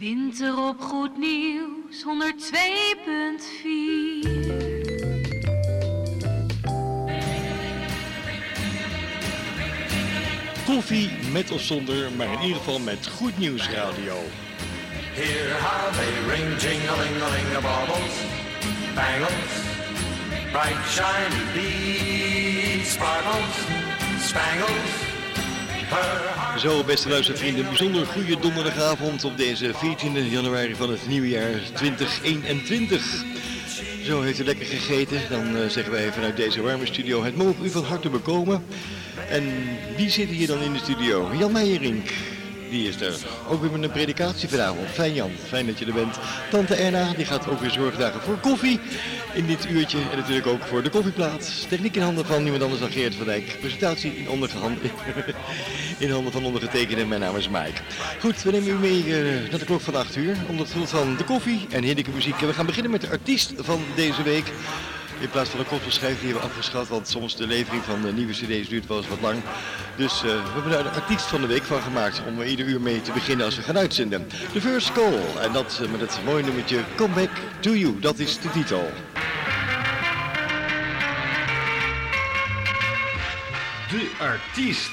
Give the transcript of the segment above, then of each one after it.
Winter op Goed Nieuws 102.4. Koffie met of zonder, maar in ieder geval met Goed Nieuws Radio. Hear how they ring, jing-a-ling-a-ling-a-baubles, bangles, bright shiny beads, sparkles, spangles. Zo, beste luistervrienden, bijzonder goede donderdagavond op deze 14 januari van het nieuwe jaar 2021. Zo heeft u lekker gegeten, dan eh, zeggen wij vanuit deze warme studio, het mogen u van harte bekomen. En wie zit hier dan in de studio? Jan Meijerink, die is er. Ook weer met een predikatie vanavond. Fijn Jan, fijn dat je er bent. Tante Erna, die gaat ook weer zorgdagen voor koffie in dit uurtje. En natuurlijk ook voor de koffieplaat. Techniek in handen van niemand anders dan Geert van Dijk. Presentatie in, in handen van ondergetekende. Mijn naam is Mike. Goed, we nemen u mee eh, naar de klok van 8 uur. Onder het van de koffie en heerlijke muziek. We gaan beginnen met de artiest van deze week. In plaats van een koppelschijf die hebben we afgeschat, want soms de levering van de nieuwe cd's duurt wel eens wat lang. Dus eh, we hebben daar de artiest van de week van gemaakt om er ieder uur mee te beginnen als we gaan uitzenden. The First Call, en dat eh, met het mooie nummertje Come Back To You, dat is de titel. De artiest.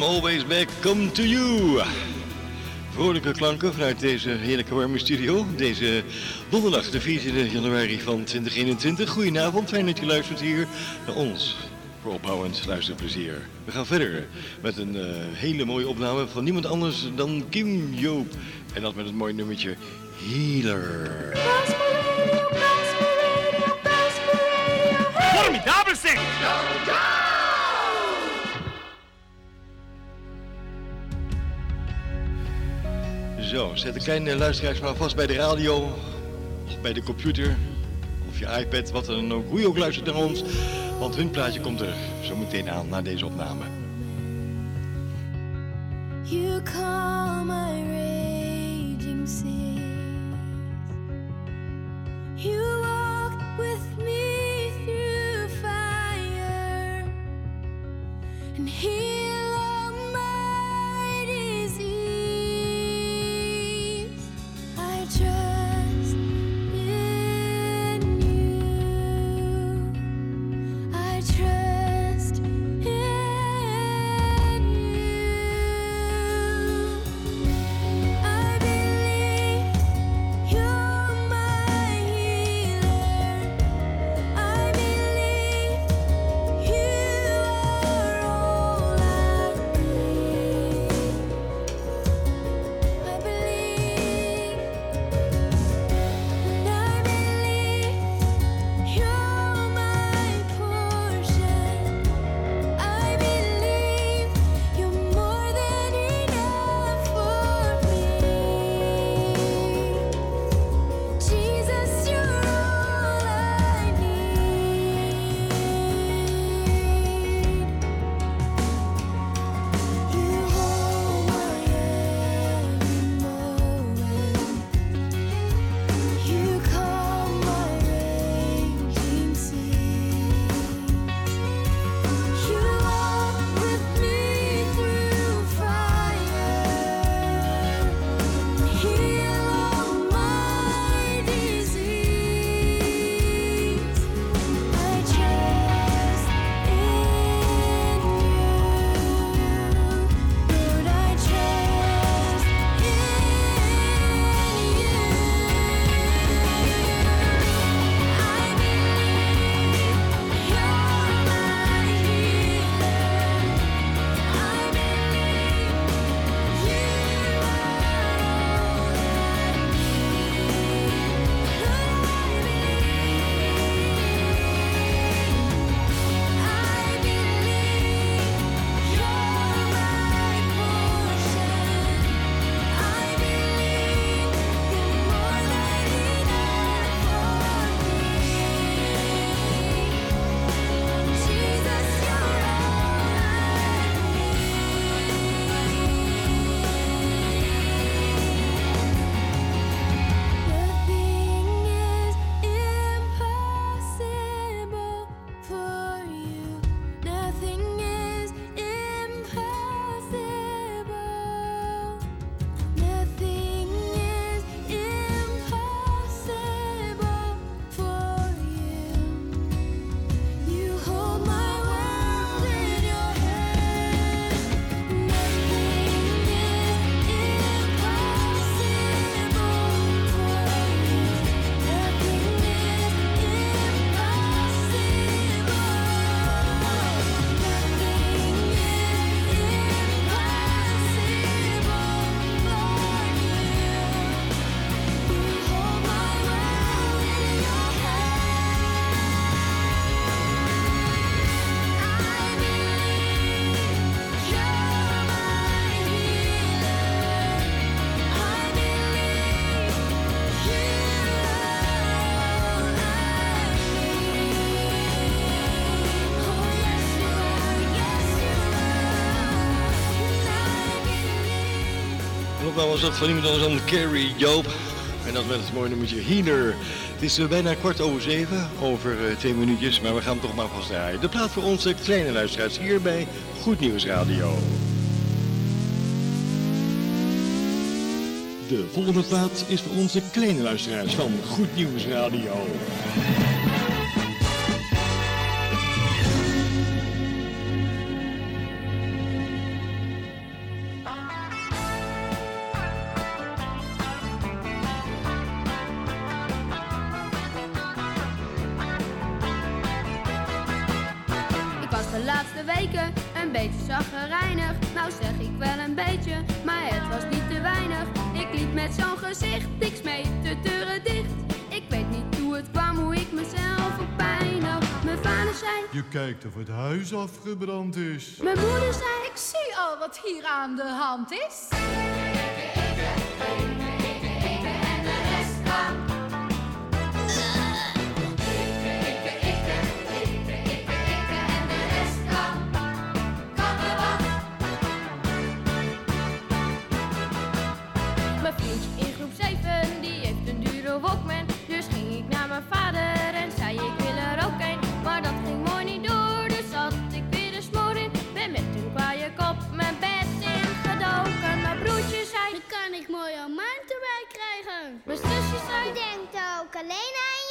Always back, come to you. Vrolijke klanken vanuit deze heerlijke warme studio. Deze donderdag, de 14 januari van 2021. Goedenavond, fijn dat je luistert hier naar ons. Voor opbouwend luisterplezier. We gaan verder met een uh, hele mooie opname van niemand anders dan Kim Joop. En dat met het mooie nummertje Healer. Formidabel zeg! Zo, zet de kleine luisteraars maar vast bij de radio, of bij de computer, of je iPad, wat dan ook. Hoe je ook luistert naar ons, want hun plaatje komt er zo meteen aan na deze opname. You calm my raging seas. Opname was dat van iemand anders dan Carrie Joop. En dat met het mooie nummertje Healer. Het is eh, bijna kwart over zeven, over eh, twee minuutjes, maar we gaan toch maar vast draaien. De plaat voor onze kleine luisteraars hier bij Goed Nieuws Radio. De volgende plaat is voor onze kleine luisteraars van Goed Nieuws Radio. Met zo'n gezicht, ik smeet de deuren dicht. Ik weet niet hoe het kwam, hoe ik mezelf verpijnig. Mijn vader zei, Je kijkt of het huis afgebrand is. mijn moeder zei, Ik zie al wat hier aan de hand is. Kolejna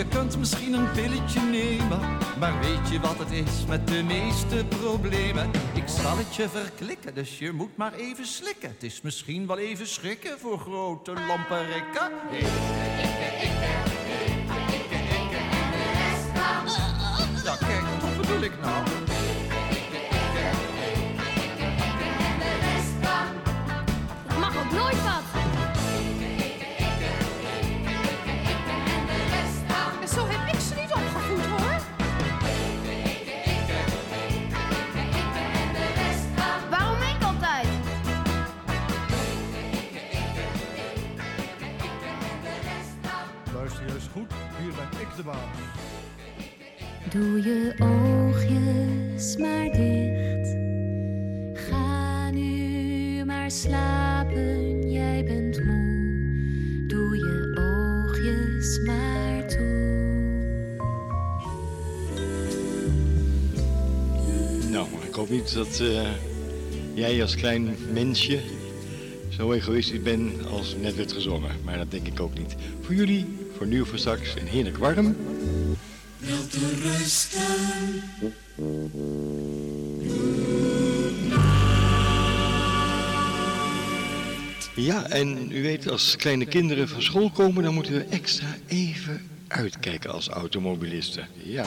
Je kunt misschien een pilletje nemen, maar weet je wat het is met de meeste problemen? Ik zal het je verklikken, dus je moet maar even slikken. Het is misschien wel even schrikken voor grote lamperikken. Ja, kijk, wat bedoel ik nou? De. Doe je oogjes maar dicht. Ga nu maar slapen, jij bent moe. Doe je oogjes maar toe. Nou, ik hoop niet dat eh, jij als klein mensje zo egoïstisch bent als net werd gezongen. Maar dat denk ik ook niet. Voor jullie, voor of voor een heerlijk warm. Ja, en u weet, als kleine kinderen van school komen, dan moeten we extra even uitkijken als automobilisten. Ja.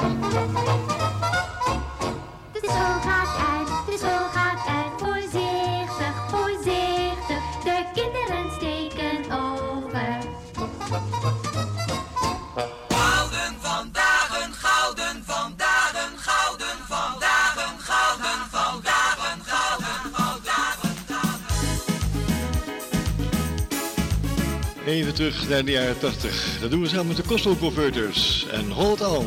Even terug naar de jaren 80. Dat doen we samen met de Coastal Converters. En hold on.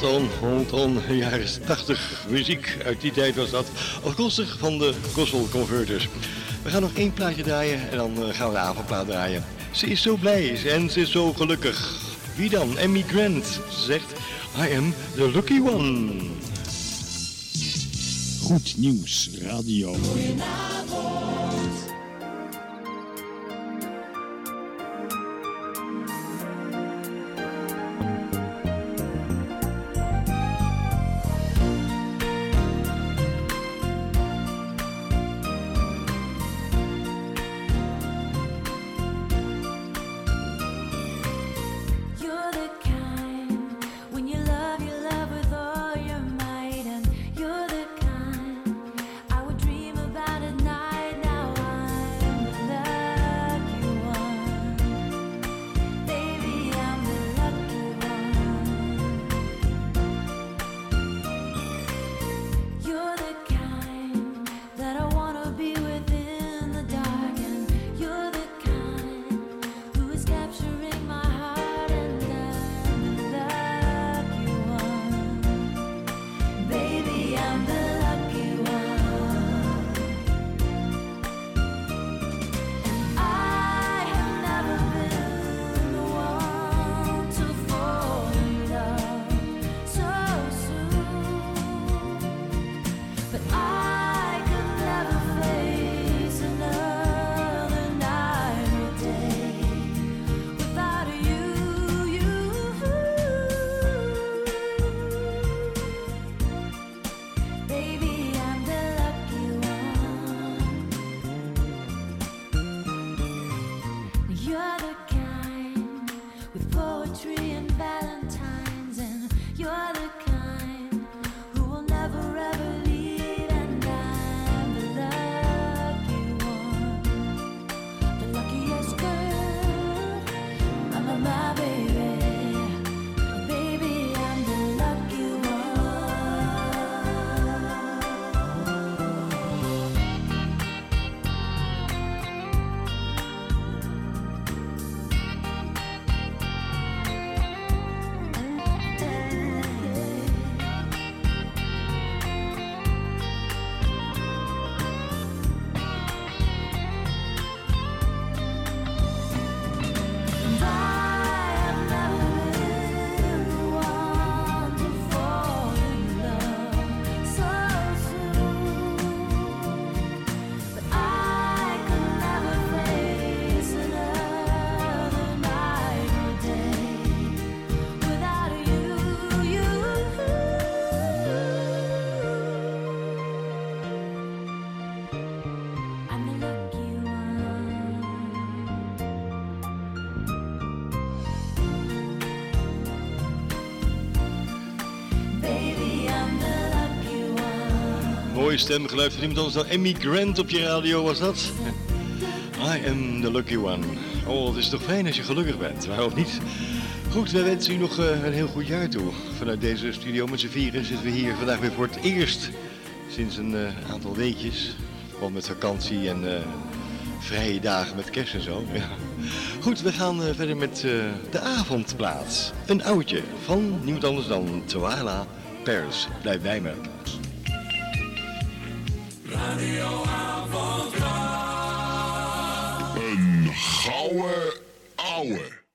Hold on, hold on. Jaren 80 muziek uit die tijd was dat. Afkomstig van de Gospel Converters. We gaan nog één plaatje draaien en dan eh, gaan we de avondplaat draaien. Ze is zo blij en ze is zo gelukkig. Wie dan? Emmy Grant Ze zegt, I am the lucky one. Goed nieuws, radio. One. Mooi stemgeluid van iemand anders dan Emmy Grant op je radio was dat? I am the lucky one. Oh, het is toch fijn als je gelukkig bent, waarom niet? Goed, wij wensen u nog eh, een heel goed jaar toe. Vanuit deze studio met z'n vieren zitten we hier vandaag weer voor het eerst sinds een eh, aantal weekjes. Gewoon met vakantie en eh, vrije dagen met kerst en zo. Ja. Goed, we gaan verder met de avondplaats. Een oudje van niemand anders dan Twala Pers. Blijf bij me. Een gouden ouwe.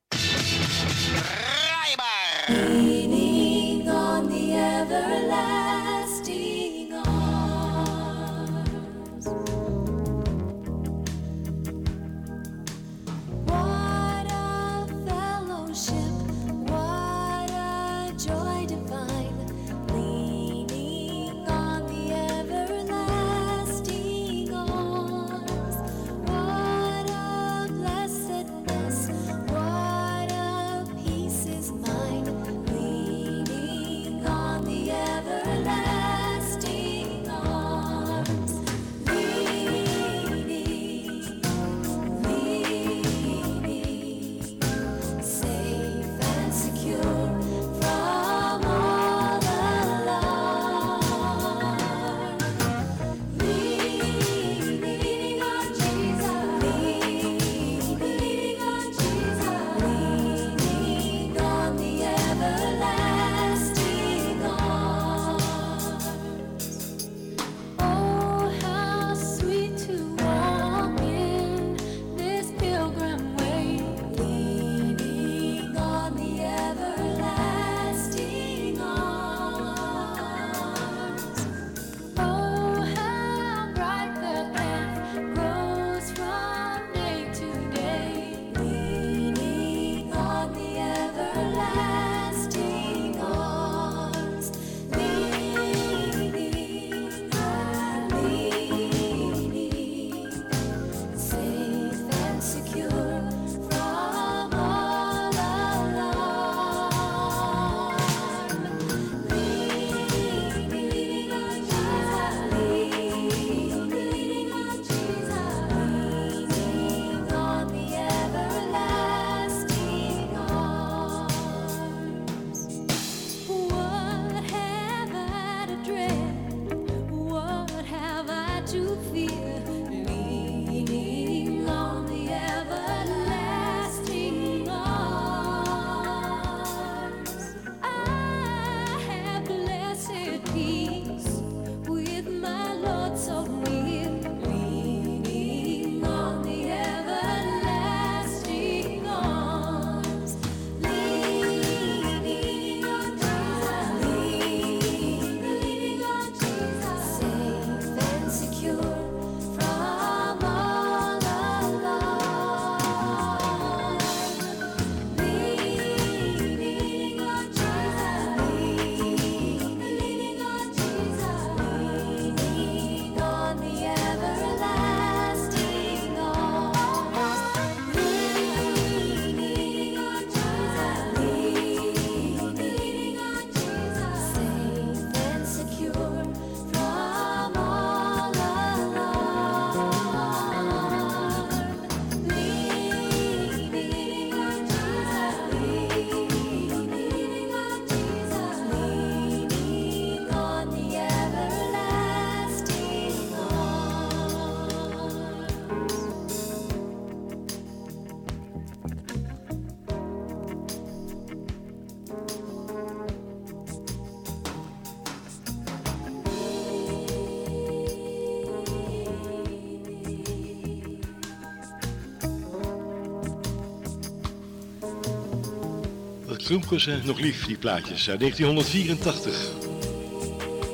Kroemkes eh, nog lief, die plaatjes uit 1984.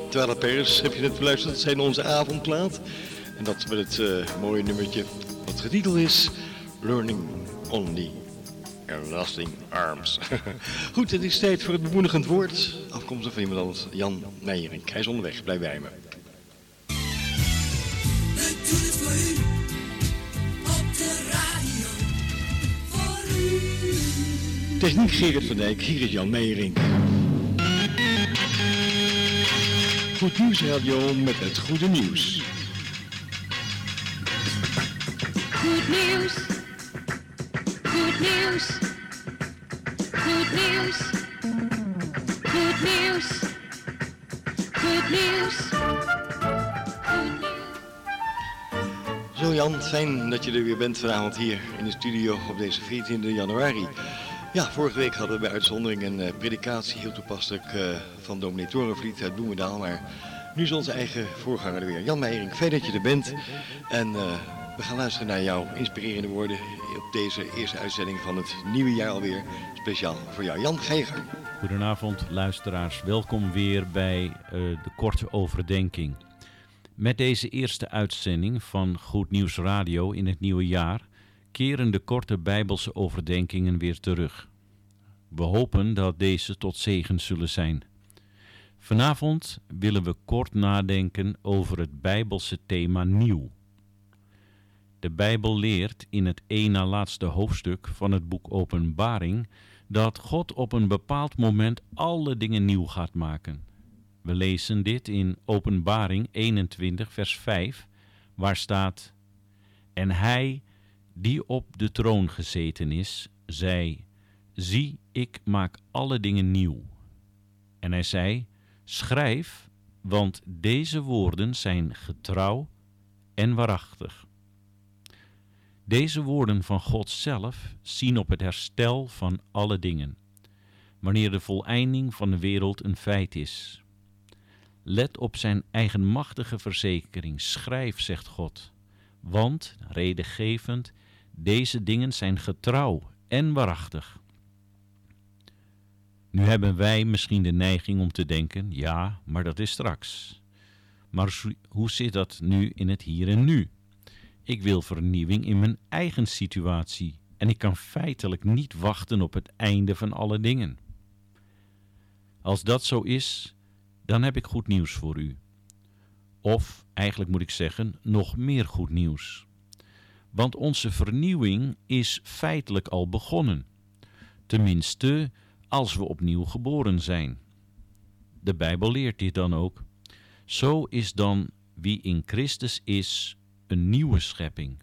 Twaalf Pers heb je net beluisterd, zijn onze avondplaat. En dat met het eh, mooie nummertje wat getiteld is Learning Only Everlasting Arms. Goed, het is tijd voor het bemoedigend woord. Afkomstig van iemand anders, Jan Meijering. Hij is onderweg, blijf bij me. Op. Techniek Gerrit van Dijk, hier is Jan Meijering. Goed Nieuws Radio met het goede nieuws. Goed nieuws. Goed nieuws. Goed nieuws. Goed nieuws. Goed nieuws. Goed nieuws. Zo Jan, fijn dat je er weer bent vanavond hier in de studio op deze 14 januari. Ja, vorige week hadden we bij uitzondering een eh, predikatie, heel toepasselijk, eh, van dominee Torenvliet uit Bloemendaal. Maar nu is onze eigen voorganger er weer. Jan Meijering, fijn dat je er bent. En eh, we gaan luisteren naar jouw inspirerende woorden op deze eerste uitzending van het nieuwe jaar alweer. Speciaal voor jou. Jan, gang. Goedenavond luisteraars, welkom weer bij de korte overdenking. Met deze eerste uitzending van Goed Nieuws Radio in het nieuwe jaar keren de korte Bijbelse overdenkingen weer terug. We hopen dat deze tot zegen zullen zijn. Vanavond willen we kort nadenken over het Bijbelse thema nieuw. De Bijbel leert in het één na laatste hoofdstuk van het boek Openbaring dat God op een bepaald moment alle dingen nieuw gaat maken. We lezen dit in Openbaring 21, vers 5, waar staat: En hij die op de troon gezeten is, zei: Zie, ik maak alle dingen nieuw. En hij zei: Schrijf, want deze woorden zijn getrouw en waarachtig. Deze woorden van God zelf zien op het herstel van alle dingen, wanneer de voleinding van de wereld een feit is. Let op zijn eigenmachtige verzekering, schrijf, zegt God, want, redengevend, deze dingen zijn getrouw en waarachtig. Nu hebben wij misschien de neiging om te denken, ja, maar dat is straks. Maar hoe zit dat nu in het hier en nu? Ik wil vernieuwing in mijn eigen situatie en ik kan feitelijk niet wachten op het einde van alle dingen. Als dat zo is, dan heb ik goed nieuws voor u. Of, eigenlijk moet ik zeggen, nog meer goed nieuws. Want onze vernieuwing is feitelijk al begonnen. Tenminste, als we opnieuw geboren zijn. De Bijbel leert dit dan ook. Zo is dan wie in Christus is een nieuwe schepping.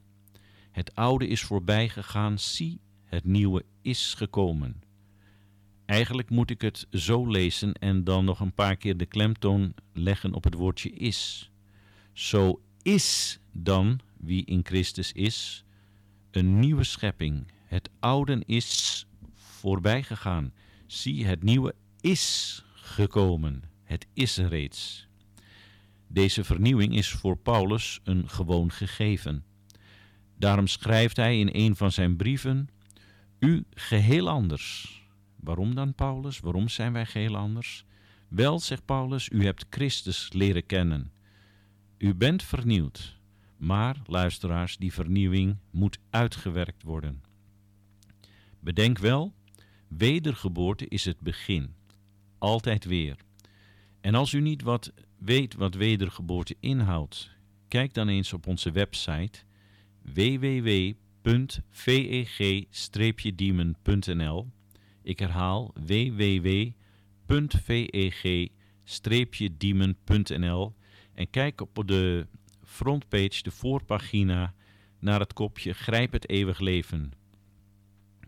Het oude is voorbij gegaan, zie, het nieuwe is gekomen. Eigenlijk moet ik het zo lezen en dan nog een paar keer de klemtoon leggen op het woordje is. Zo is dan wie in Christus is een nieuwe schepping. Het oude is voorbij gegaan. Zie, het nieuwe is gekomen. Het is er reeds. Deze vernieuwing is voor Paulus een gewoon gegeven. Daarom schrijft hij in een van zijn brieven: U geheel anders. Waarom dan, Paulus? Waarom zijn wij geheel anders? Wel, zegt Paulus, u hebt Christus leren kennen. U bent vernieuwd, maar, luisteraars, die vernieuwing moet uitgewerkt worden. Bedenk wel, wedergeboorte is het begin, altijd weer. En als u niet wat weet wat wedergeboorte inhoudt, kijk dan eens op onze website www.veg-diemen.nl. Ik herhaal www.veg-diemen.nl en kijk op de frontpage, de voorpagina, naar het kopje Grijp het eeuwig leven.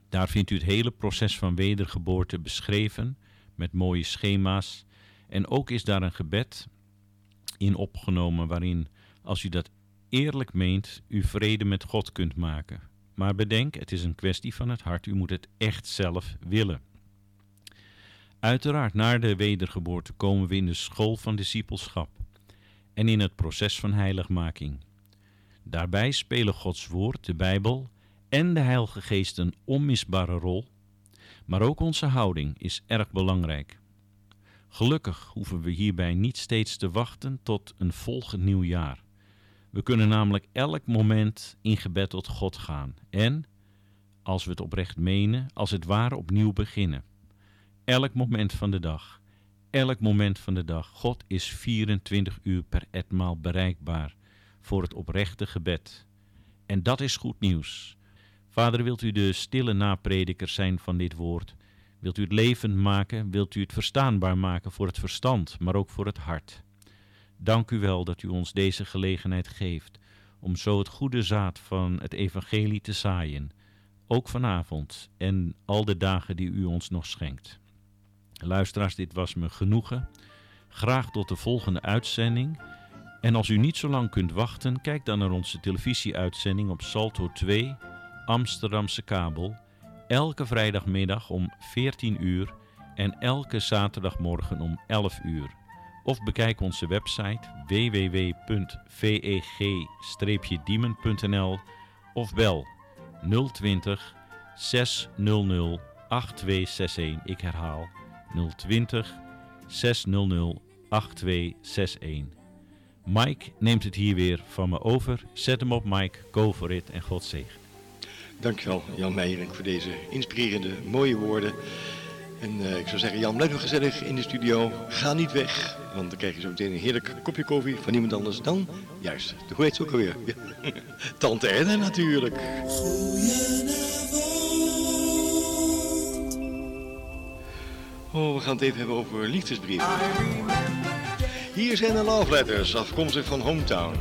Daar vindt u het hele proces van wedergeboorte beschreven met mooie schema's. En ook is daar een gebed in opgenomen waarin, als u dat eerlijk meent, u vrede met God kunt maken. Maar bedenk, het is een kwestie van het hart, u moet het echt zelf willen. Uiteraard, na de wedergeboorte komen we in de school van discipelschap en in het proces van heiligmaking. Daarbij spelen Gods woord, de Bijbel en de Heilige Geest een onmisbare rol. Maar ook onze houding is erg belangrijk. Gelukkig hoeven we hierbij niet steeds te wachten tot een volgend nieuw jaar. We kunnen namelijk elk moment in gebed tot God gaan en, als we het oprecht menen, als het ware opnieuw beginnen. Elk moment van de dag, elk moment van de dag. God is 24 uur per etmaal bereikbaar voor het oprechte gebed. En dat is goed nieuws. Vader, wilt u de stille naprediker zijn van dit woord? Wilt u het levend maken? Wilt u het verstaanbaar maken voor het verstand, maar ook voor het hart? Dank u wel dat u ons deze gelegenheid geeft om zo het goede zaad van het evangelie te zaaien, ook vanavond en al de dagen die u ons nog schenkt. Luisteraars, dit was me genoegen. Graag tot de volgende uitzending. En als u niet zo lang kunt wachten, kijk dan naar onze televisieuitzending op Salto 2, Amsterdamse kabel, elke vrijdagmiddag om 14 uur en elke zaterdagmorgen om 11 uur. Of bekijk onze website www.veg-diemen.nl of bel 020 600 8261. Ik herhaal 020 600 8261. Mike neemt het hier weer van me over. Zet hem op Mike, go for it en God zegen. Dankjewel Jan Meijering voor deze inspirerende, mooie woorden. En eh, ik zou zeggen, Jan, blijf nog gezellig in de studio. Ga niet weg, want dan krijg je zo meteen een heerlijk kopje koffie van niemand anders dan, juist, de hoe heet ze ook alweer? Ja. Tante Erne natuurlijk. Oh, we gaan het even hebben over liefdesbrieven. Hier zijn de love letters, afkomstig van Hometown.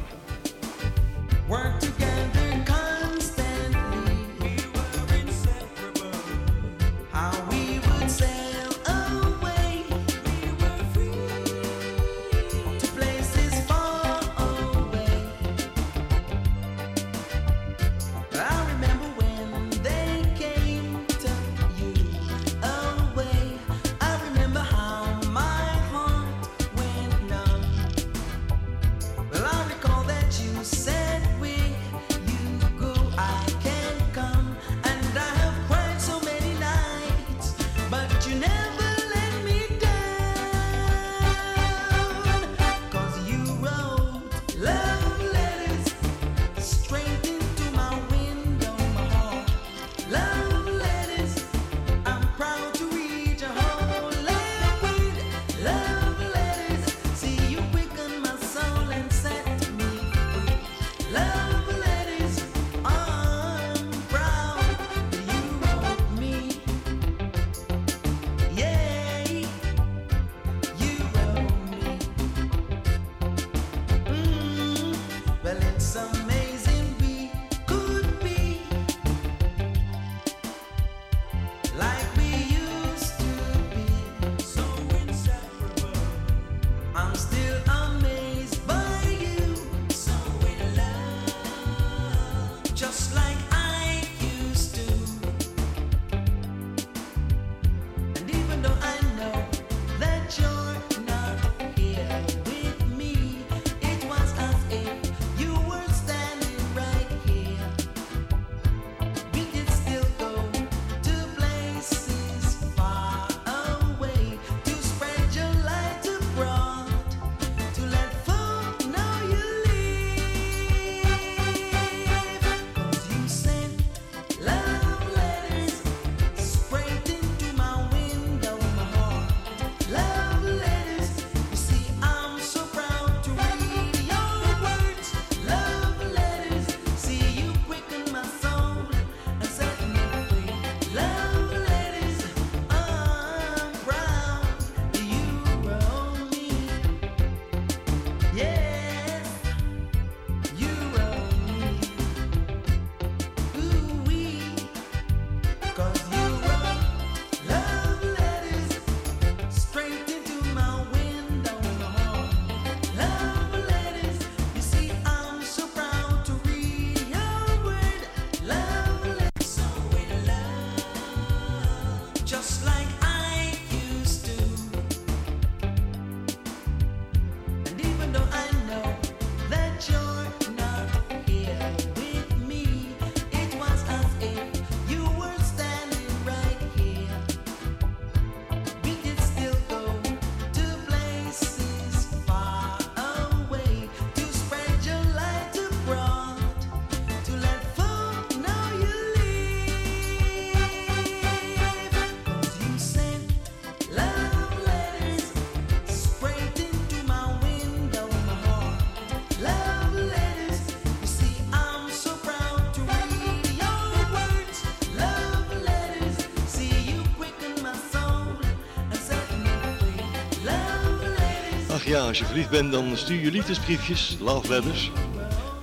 ja, als je verliefd bent, dan stuur je liefdesbriefjes, love letters.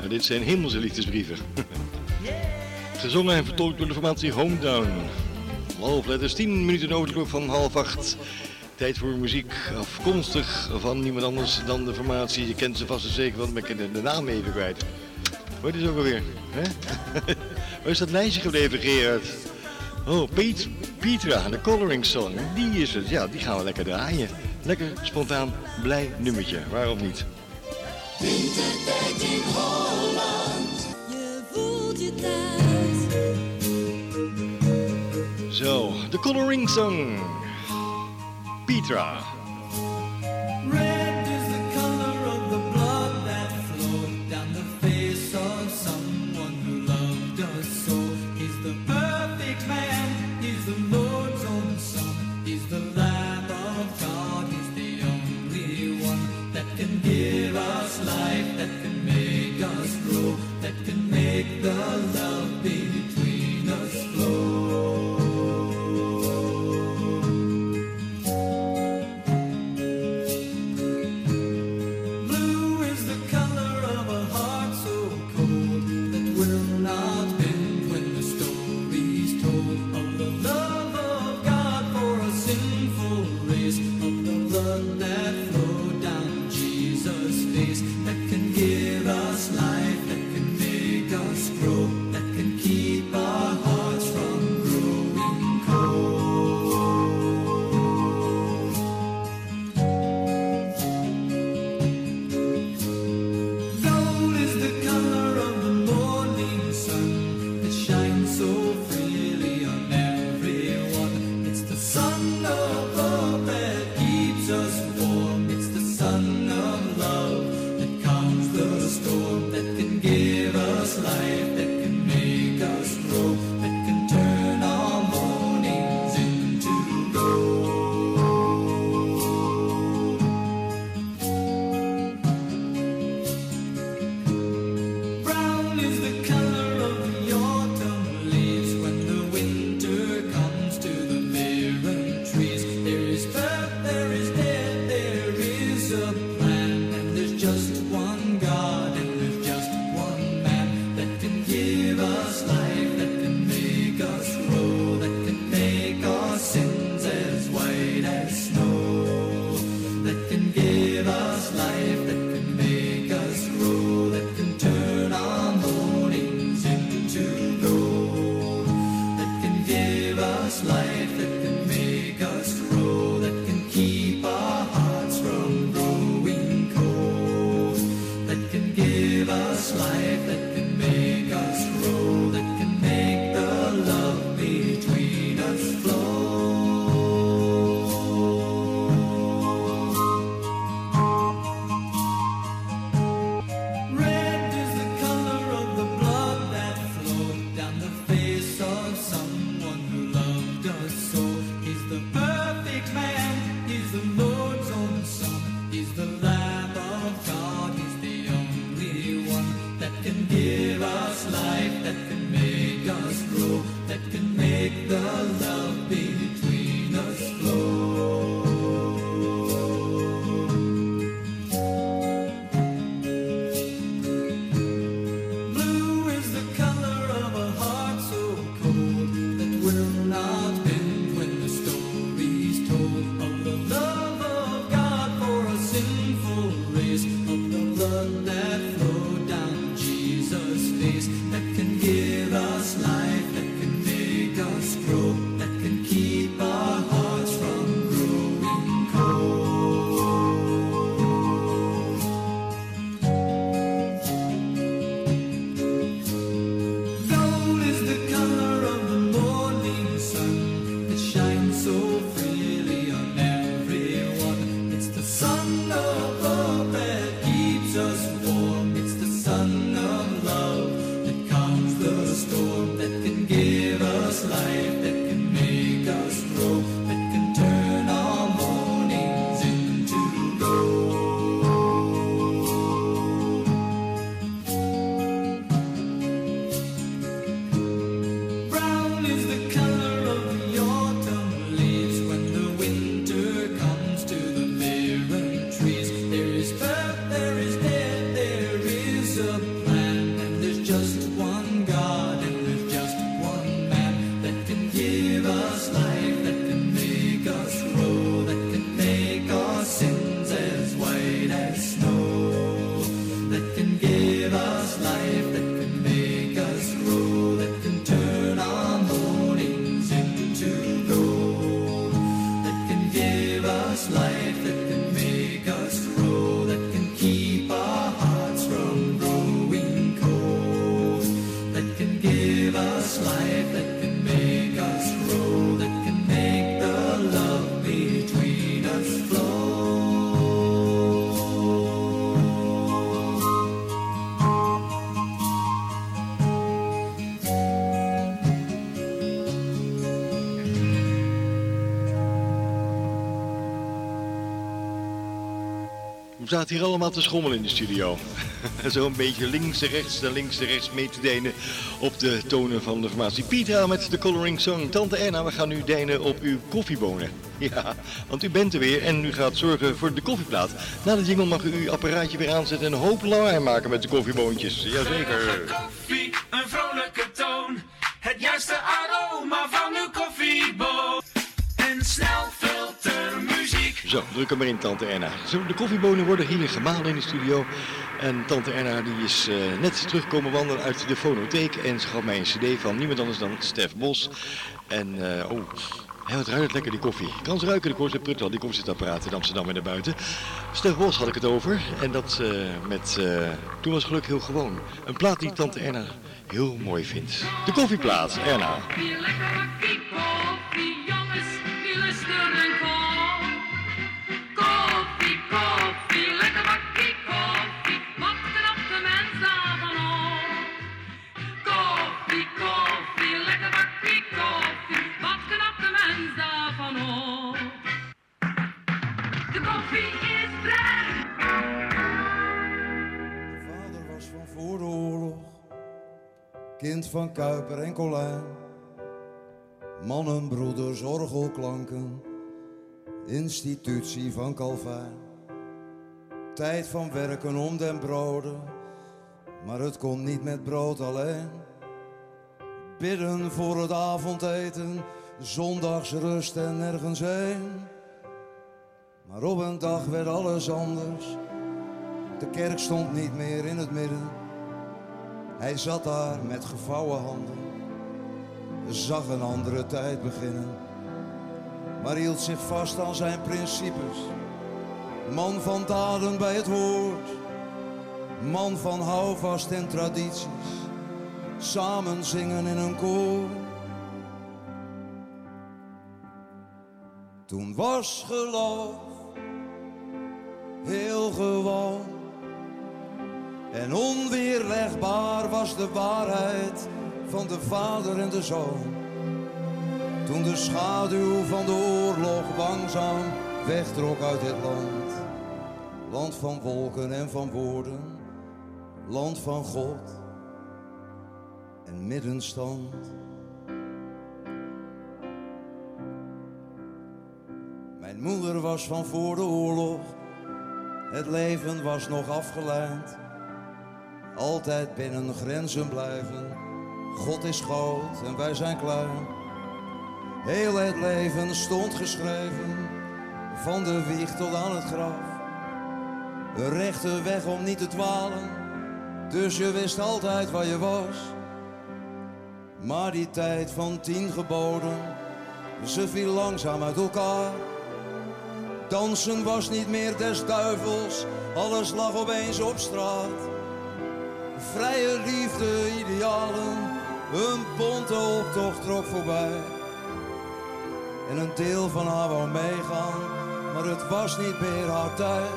En dit zijn hemelse liefdesbrieven. Gezongen en vertolkt door de formatie Hometown. Love letters, 10 minuten over de klok van half acht. Tijd voor muziek, afkomstig van niemand anders dan de formatie. Je kent ze vast en zeker, want ik de naam even kwijt. Wat is ook alweer? Hè? Waar is dat lijstje gebleven, Gerard? Oh, Piet, Pietra, de Coloring Song. Die is het. Ja, die gaan we lekker draaien lekker, spontaan, blij nummertje. Waarom niet? In Holland. Je je thuis. Zo, de Coloring Song. Petra. love. Zaten hier allemaal te schommelen in de studio. Zo een beetje links en rechts en links en rechts mee te denen op de tonen van de formatie. Pietra met de Coloring Song. Tante Erna, we gaan nu denen op uw koffiebonen. Ja, want u bent er weer en u gaat zorgen voor de koffieplaat. Na de jingle mag u uw apparaatje weer aanzetten en een hoop lawaai maken met de koffieboontjes. Jazeker. Zo, druk hem maar in, Tante Erna. Zo, de koffiebonen worden hier gemalen in de studio. En Tante Erna die is eh, net terugkomen wandelen uit de fonotheek. En ze gaf mij een cd van niemand anders dan Stef Bos. En, eh, oh, hè, wat ruikt lekker die koffie. Ik kan ze ruiken, de Koorts Pruttel, die koffiezetapparaat in Amsterdam en daarbuiten. Stef Bos had ik het over. En dat eh, met, toen was geluk heel gewoon. Een plaat die Tante Erna heel mooi vindt. De koffieplaat, Erna. Jongens, en. Kind van Kuiper en Colijn. Mannen, broeders, orgelklanken, institutie van Calvijn. Tijd van werken om den broden, maar het kon niet met brood alleen. Bidden voor het avondeten, zondags rust en nergens heen. Maar op een dag werd alles anders. De kerk stond niet meer in het midden. Hij zat daar met gevouwen handen. Zag een andere tijd beginnen. Maar hield zich vast aan zijn principes. Man van daden bij het woord. Man van houvast en tradities. Samen zingen in een koor. Toen was geloof heel gewoon. En onweerlegbaar was de waarheid van de vader en de zoon. Toen de schaduw van de oorlog langzaam wegtrok uit dit land. Land van wolken en van woorden, land van God en middenstand. Mijn moeder was van voor de oorlog, het leven was nog afgeleid. Altijd binnen grenzen blijven, God is groot en wij zijn klein. Heel het leven stond geschreven, van de wieg tot aan het graf. Een rechte weg om niet te dwalen, dus je wist altijd waar je was. Maar die tijd van tien geboden, ze viel langzaam uit elkaar. Dansen was niet meer des duivels, alles lag opeens op straat. Vrije liefde, idealen, een bonte optocht trok voorbij. En een deel van haar wou meegaan, maar het was niet meer haar tijd.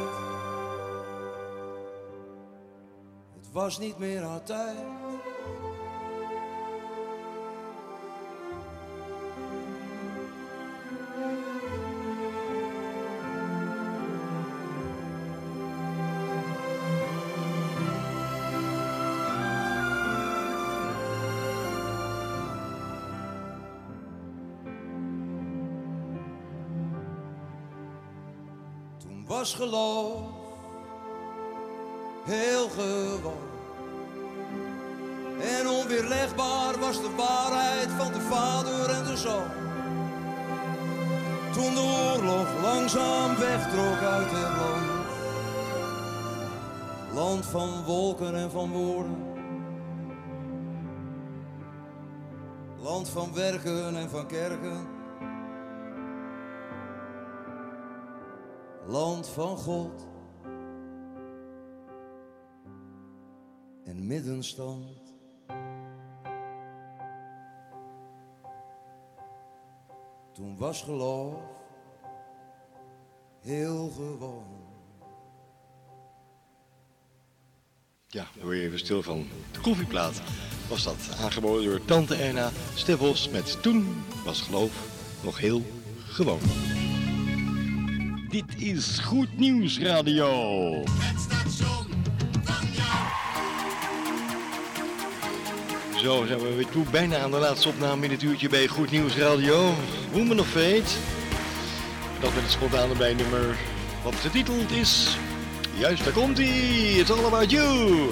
Het was niet meer haar tijd. Was geloof heel gewoon. En onweerlegbaar was de waarheid van de vader en de zoon. Toen de oorlog langzaam wegtrok uit het land. Land van wolken en van woorden. Land van werken en van kerken. Land van God. En middenstand. Toen was geloof heel gewoon. Ja, daar je even stil van. De koffieplaat was dat, aangeboden door Tante Erna Steffels met Toen was geloof nog heel gewoon. Dit is Goed Nieuws Radio. Zo zijn we weer toe, bijna aan de laatste opname in het uurtje bij Goed Nieuws Radio. Woman of Fate. Dat met het spontane bijnummer wat getiteld is. Juist, daar komt ie. It's all about you.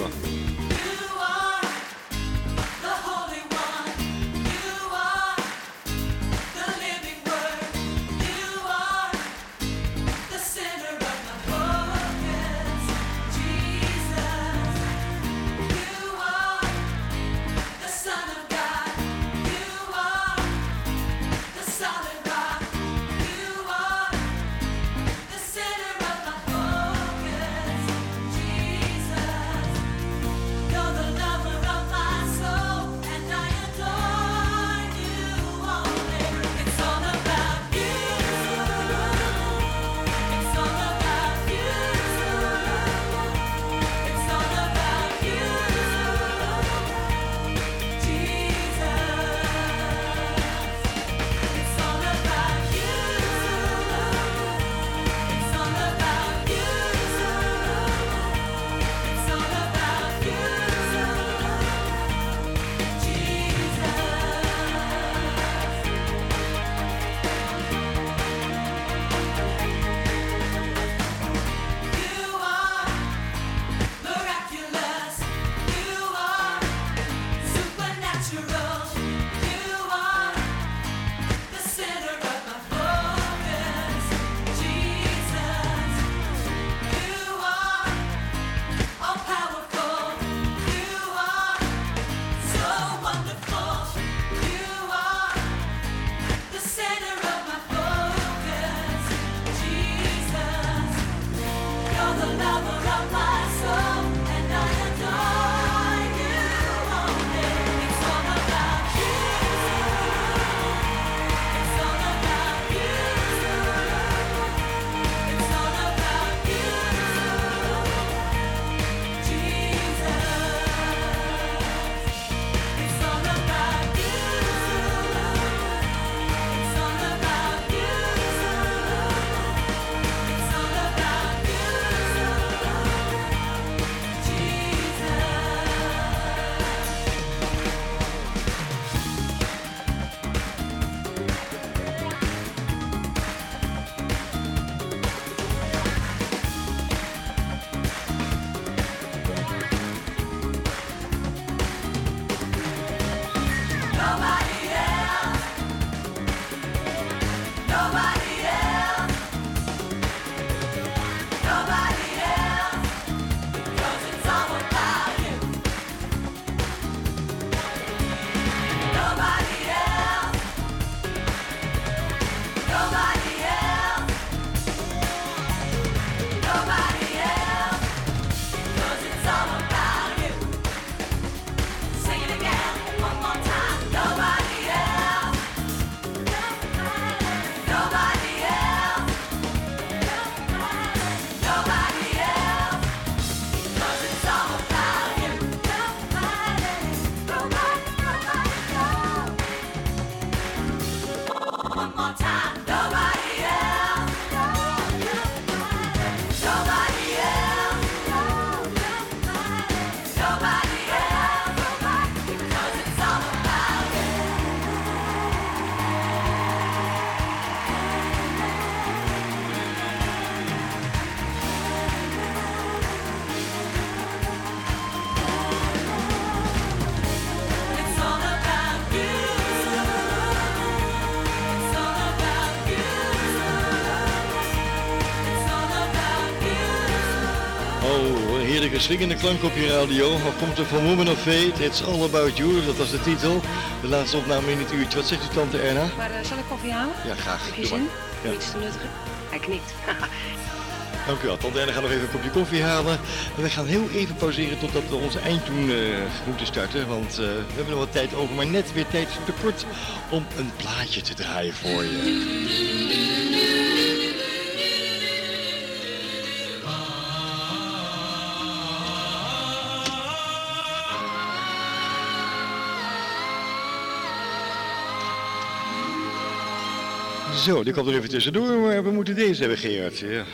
Klank op je radio. Wat komt er van Woman of Fate? It's all about you, dat was de titel. De laatste opname in het uurtje. Wat zegt u tante Erna? Maar eh, zal ik koffie halen? Ja, graag. Heb je Doe zin? maar. Ja. Iets te nuttigen? Hij knikt. Dank u wel. Tante Erna gaat nog even een kopje koffie halen. En we gaan heel even pauzeren totdat we onze eindtoon eh, moeten starten. Want eh, we hebben nog wat tijd over, maar net weer tijd tekort om een plaatje te draaien voor je. Zo, die komt er even tussendoor, maar we moeten deze hebben, Gerard. Ja.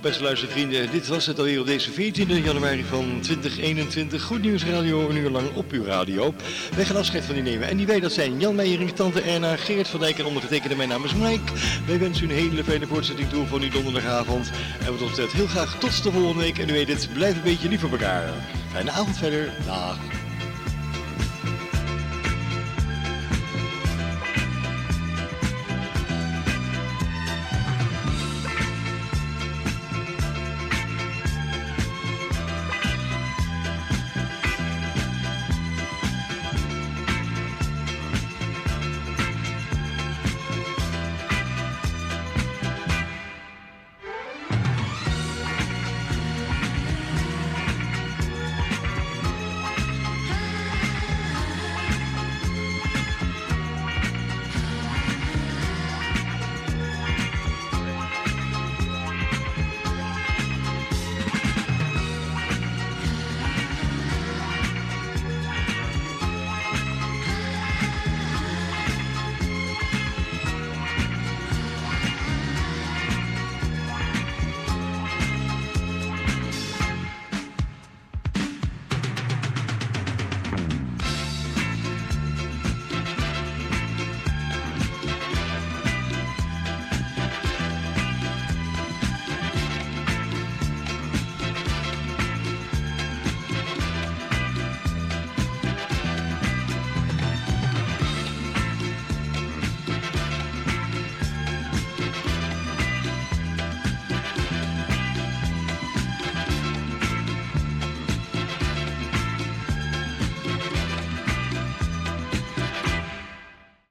Beste luistervrienden, dit was het alweer op deze 14 januari van 2021. Goed Nieuws Radio, een uur lang op uw radio. Wij gaan afscheid van u nemen. En die wij, dat zijn Jan Meijering, Tante Erna, Geert van Dijk en ondergetekende. Mijn naam is Mike. Wij wensen u een hele fijne voortzetting toe van uw donderdagavond. En wat ons betreft heel graag tot de volgende week. En u weet het, blijf een beetje lief voor elkaar. Fijne avond verder. Dag.